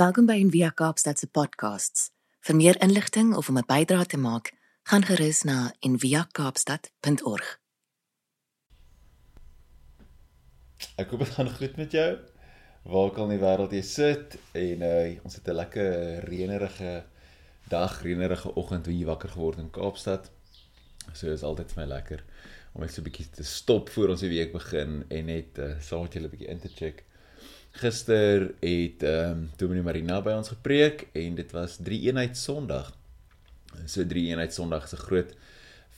Welkom by Envia Kaapstad se podcasts. Vir meer inligting of om 'n bydrae te maak, gaan gerus na enviakaapstad.org. Ek hoop dit gaan goed met jou. Waar ook al in die wêreld jy sit en uh, ons het 'n lekker reënerige dag, reënerige oggend hoe jy wakker geword in Kaapstad. So is altyd vir my lekker om net so 'n bietjie te stop voor ons die week begin en net uh, saam met julle 'n bietjie in te check. Gister het ehm um, Dominee Marina by ons gepreek en dit was drie eenheid Sondag. So drie eenheid Sondag is 'n groot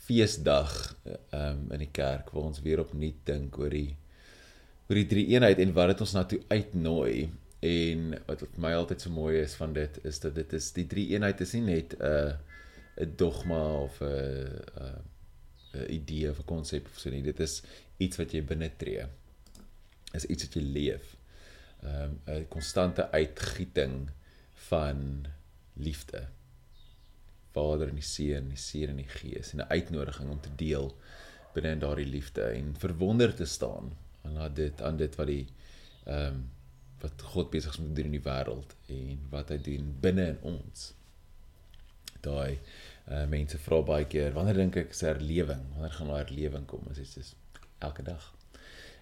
feesdag ehm um, in die kerk waar ons weer opnuut dink oor die oor die drie eenheid en wat dit ons na toe uitnooi. En wat vir my altyd so mooi is van dit is dat dit is die drie eenheid is nie net 'n uh, 'n dogma of 'n 'n 'n idee of 'n konsep of so nie. Dit is iets wat jy binne tree is iets wat jy leef um, 'n konstante uitgieting van liefde. Vader en die Seun, die Seun en die Gees en 'n uitnodiging om te deel binne in daardie liefde en verwonder te staan aan dit aan dit wat die ehm um, wat God besig is om te doen in die wêreld en wat hy doen binne in ons. Daai uh, mense vra baie keer, wanneer dink ek se herlewing? Wanneer gaan daai herlewing kom? Dit is elke dag.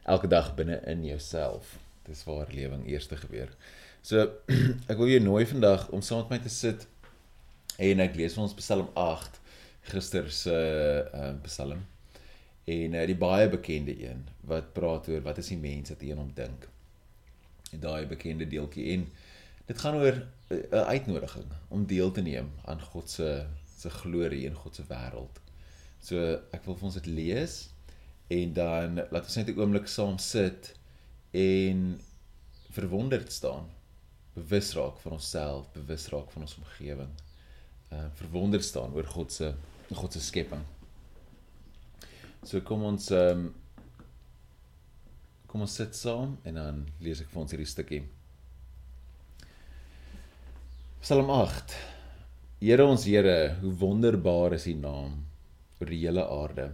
Elke dag binne in jouself dis waar lewing eerste gebeur. So ek wil jou nooi vandag om saam met my te sit en ek lees vir ons Psalm 8 gister se uh, Psalm en uh, die baie bekende een wat praat oor wat is die mens wat een om dink. En daai bekende deeltjie en dit gaan oor 'n uh, uitnodiging om deel te neem aan God se se glorie in God se wêreld. So ek wil vir ons dit lees en dan laat ons net 'n oomblik saam sit en verwonderd staan bewus raak van onsself bewus raak van ons omgewing uh verwonderd staan oor God se God se skepping. So kom ons um kom ons sit saam en dan lees ek vir ons hierdie stukkie. Psalm 8 Here ons Here hoe wonderbaar is u naam oor die hele aarde.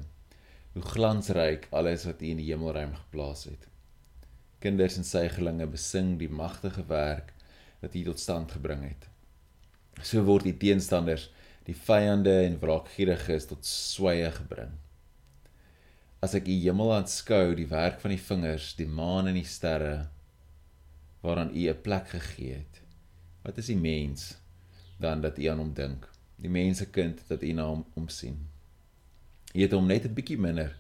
Hoe glansryk alles wat u in die hemelruim geplaas het kinders en suigelinge besing die magtige werk wat U tot stand gebring het. So word die teenstanders, die vyande en wraakgieriges tot sweye gebring. As ek U hemel aanskou, die werk van die vingers, die maan en die sterre waaraan U 'n plek gegee het. Wat is die mens dan dat U aan hom dink? Die mensekind dat U na hom omsien. U het hom net 'n bietjie minder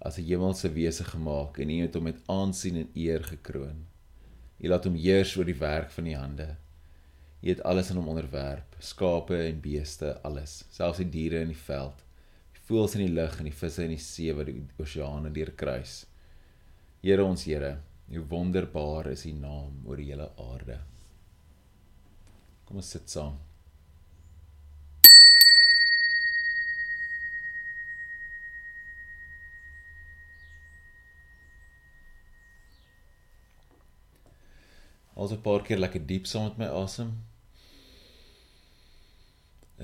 as 'n hemelse wese gemaak en U het hom met aansien en eer gekroon. U laat hom heers oor die werk van U hande. U het alles aan hom onderwerp, skape en beeste, alles, selfs die diere in die veld, die voëls in die lug en die visse in die see wat die oseane deurkruis. Here ons Here, hoe wonderbaar is U naam oor die hele aarde. Kom ons sit saam. Ons 'n paar keer lekker diep saam met my asem.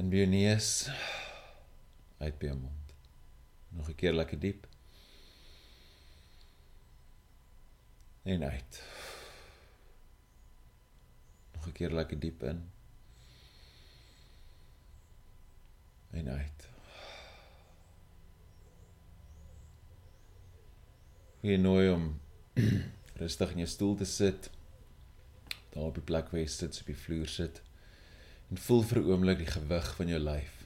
In by jou neus uit by jou mond. Nog 'n keer lekker diep. En uit. Nog 'n keer lekker diep in. En uit. Wie nooi om rustig in jou stoel te sit daar op die plek waar jy sit op die vloer sit en voel vir 'n oomblik die gewig van jou lyf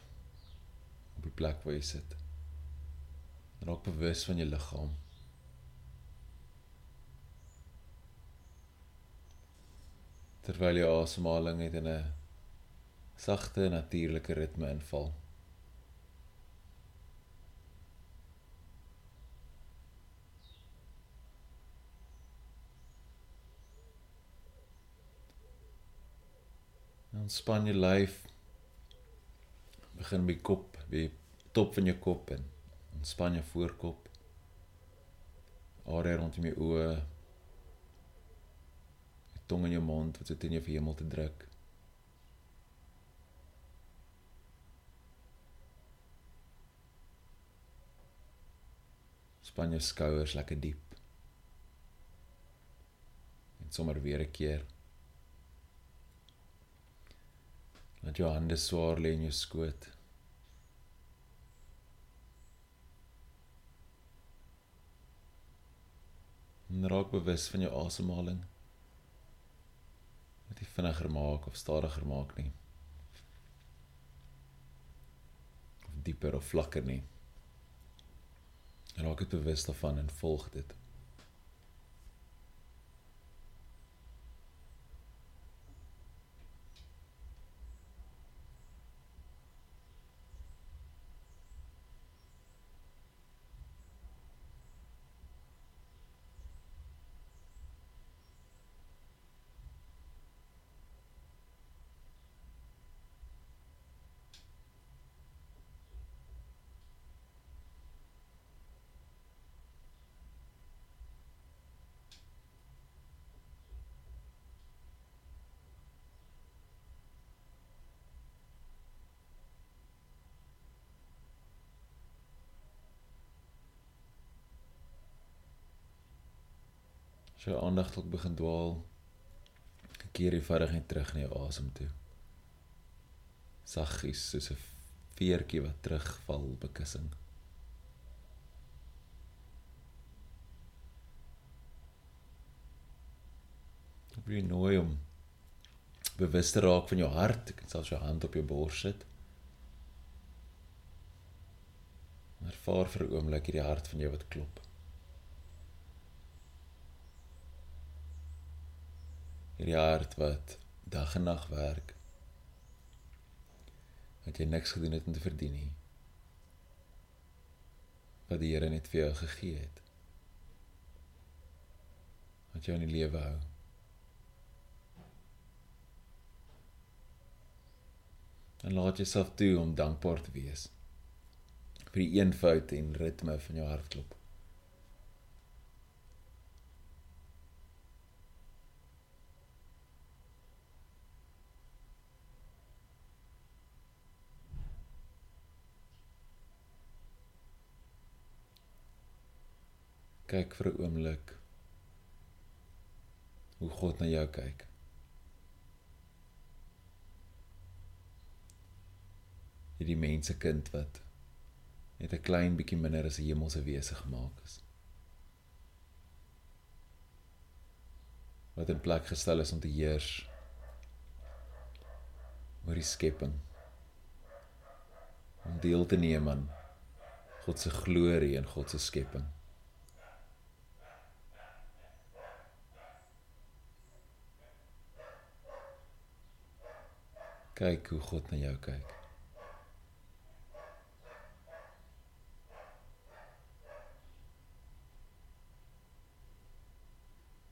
op die plek waar jy sit. Raak bewus van jou liggaam. Terwyl jou asemhaling net in 'n sagte natuurlike ritme inval. Ontspan jou lyf. Begin by kop, by top van jou kop en ontspan jou voorkop. Area rondom jou oë. Die tong in jou mond wat sit in jou hemel te druk. Span jou skouers lekker diep. En sommer weer 'n keer Dat jou hande swaar lê in jou skoot. En raak bewus van jou asemhaling. Wat jy vinniger maak of stadiger maak nie. Of dieper of vlakker nie. Raak dit bewus daarvan en volg dit. Jou aandag dalk begin dwaal, keer jy vinnig net terug na jou asem toe. Saggies soos 'n veertjie wat terugval op 'n kussing. Ek jou nooi om bewus te raak van jou hart, ek kan selfs jou hand op jou bors sit. Ervaar vir 'n oomblik hierdie hart van jou wat klop. Hierdie hart wat dag en nag werk. Wat jy niks gedoen het om te verdien nie. Wat die Here net vir jou gegee het. Wat jou in die lewe hou. En laat jouself toe om dankbaar te wees vir die eenvoud en ritme van jou hartklop. Kyk vir 'n oomblik hoe God na jou kyk. Hierdie mense kind wat net 'n klein bietjie minder as 'n hemelse wese gemaak is. Wat in plek gestel is om te heers oor die skepping. Om deel te neem aan God se glorie en God se skepping. Kyk hoe God na jou kyk.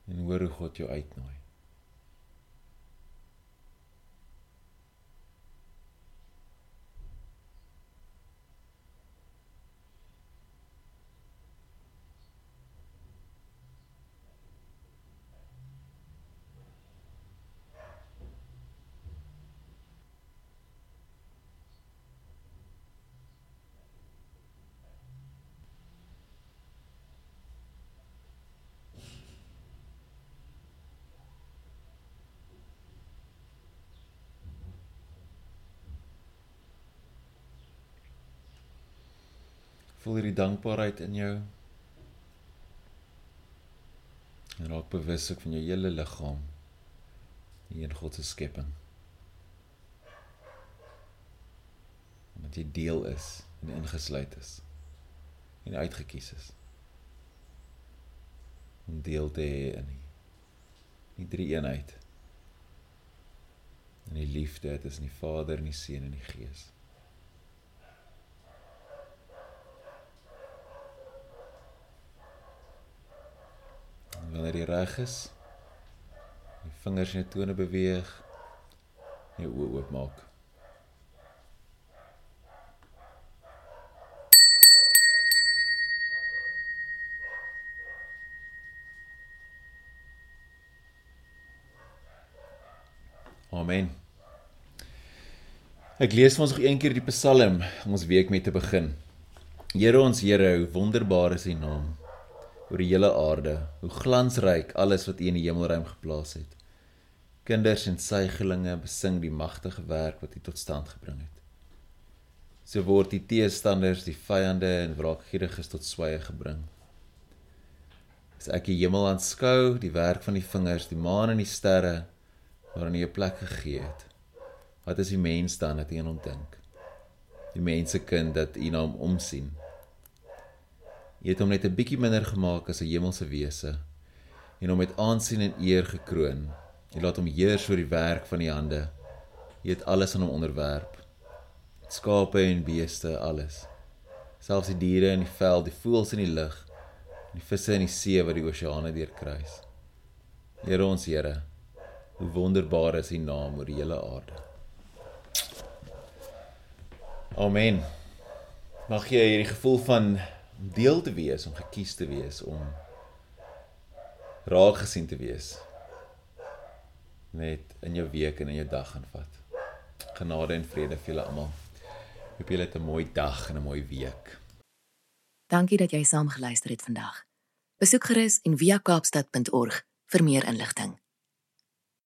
En hoor hoe God jou uitnooi. Voel hierdie dankbaarheid in jou. En raak bewus ook van jou hele liggaam hier in God se skepping. Omdat jy deel is en ingesluit is en uitgekies is om deel te hê in die, die drie eenheid. En die liefde tussen die Vader en die Seun en die Gees. Wanneer jy reg is. Die vingers en tone beweeg. Jou oë oopmaak. Amen. Ek lees vir ons nog een keer die Psalm om ons week mee te begin. Here ons Here, hoe wonderbaar is U naam oor die hele aarde, hoe glansryk alles wat U in die hemelruim geplaas het. Kinders en suigelinge besing die magtige werk wat U tot stand gebring het. So word die teestanders, die vyande en wraakgieriges tot swye gebring. As ek die hemel aanskou, die werk van die vingers, die maan en die sterre waarin U 'n plek gegee het. Wat is die mens dan dat U aan hom dink? Die mensekind dat U na hom omsien. Jy het hom net 'n bietjie minder gemaak as 'n hemelse wese en hom met aansien en eer gekroon. Jy laat hom heers oor die werk van die hande. Jy het alles aan hom onderwerp. Skape en beeste, alles. Selfs die diere in die veld, die voëls in die lug, die visse in die see wat die oseane deurkruis. Here ons Here, hoe wonderbaar is U naam oor die hele aarde. Amen. Mag jy hierdie gevoel van deel te wees, om gekies te wees, om raak gesien te wees net in jou week en in jou dag gaan vat. Genade en vrede vir julle almal. Hoop julle het 'n mooi dag en 'n mooi week. Dankie dat jy saam geluister het vandag. Besoek gerus en via kaapstad.org vir meer inligting.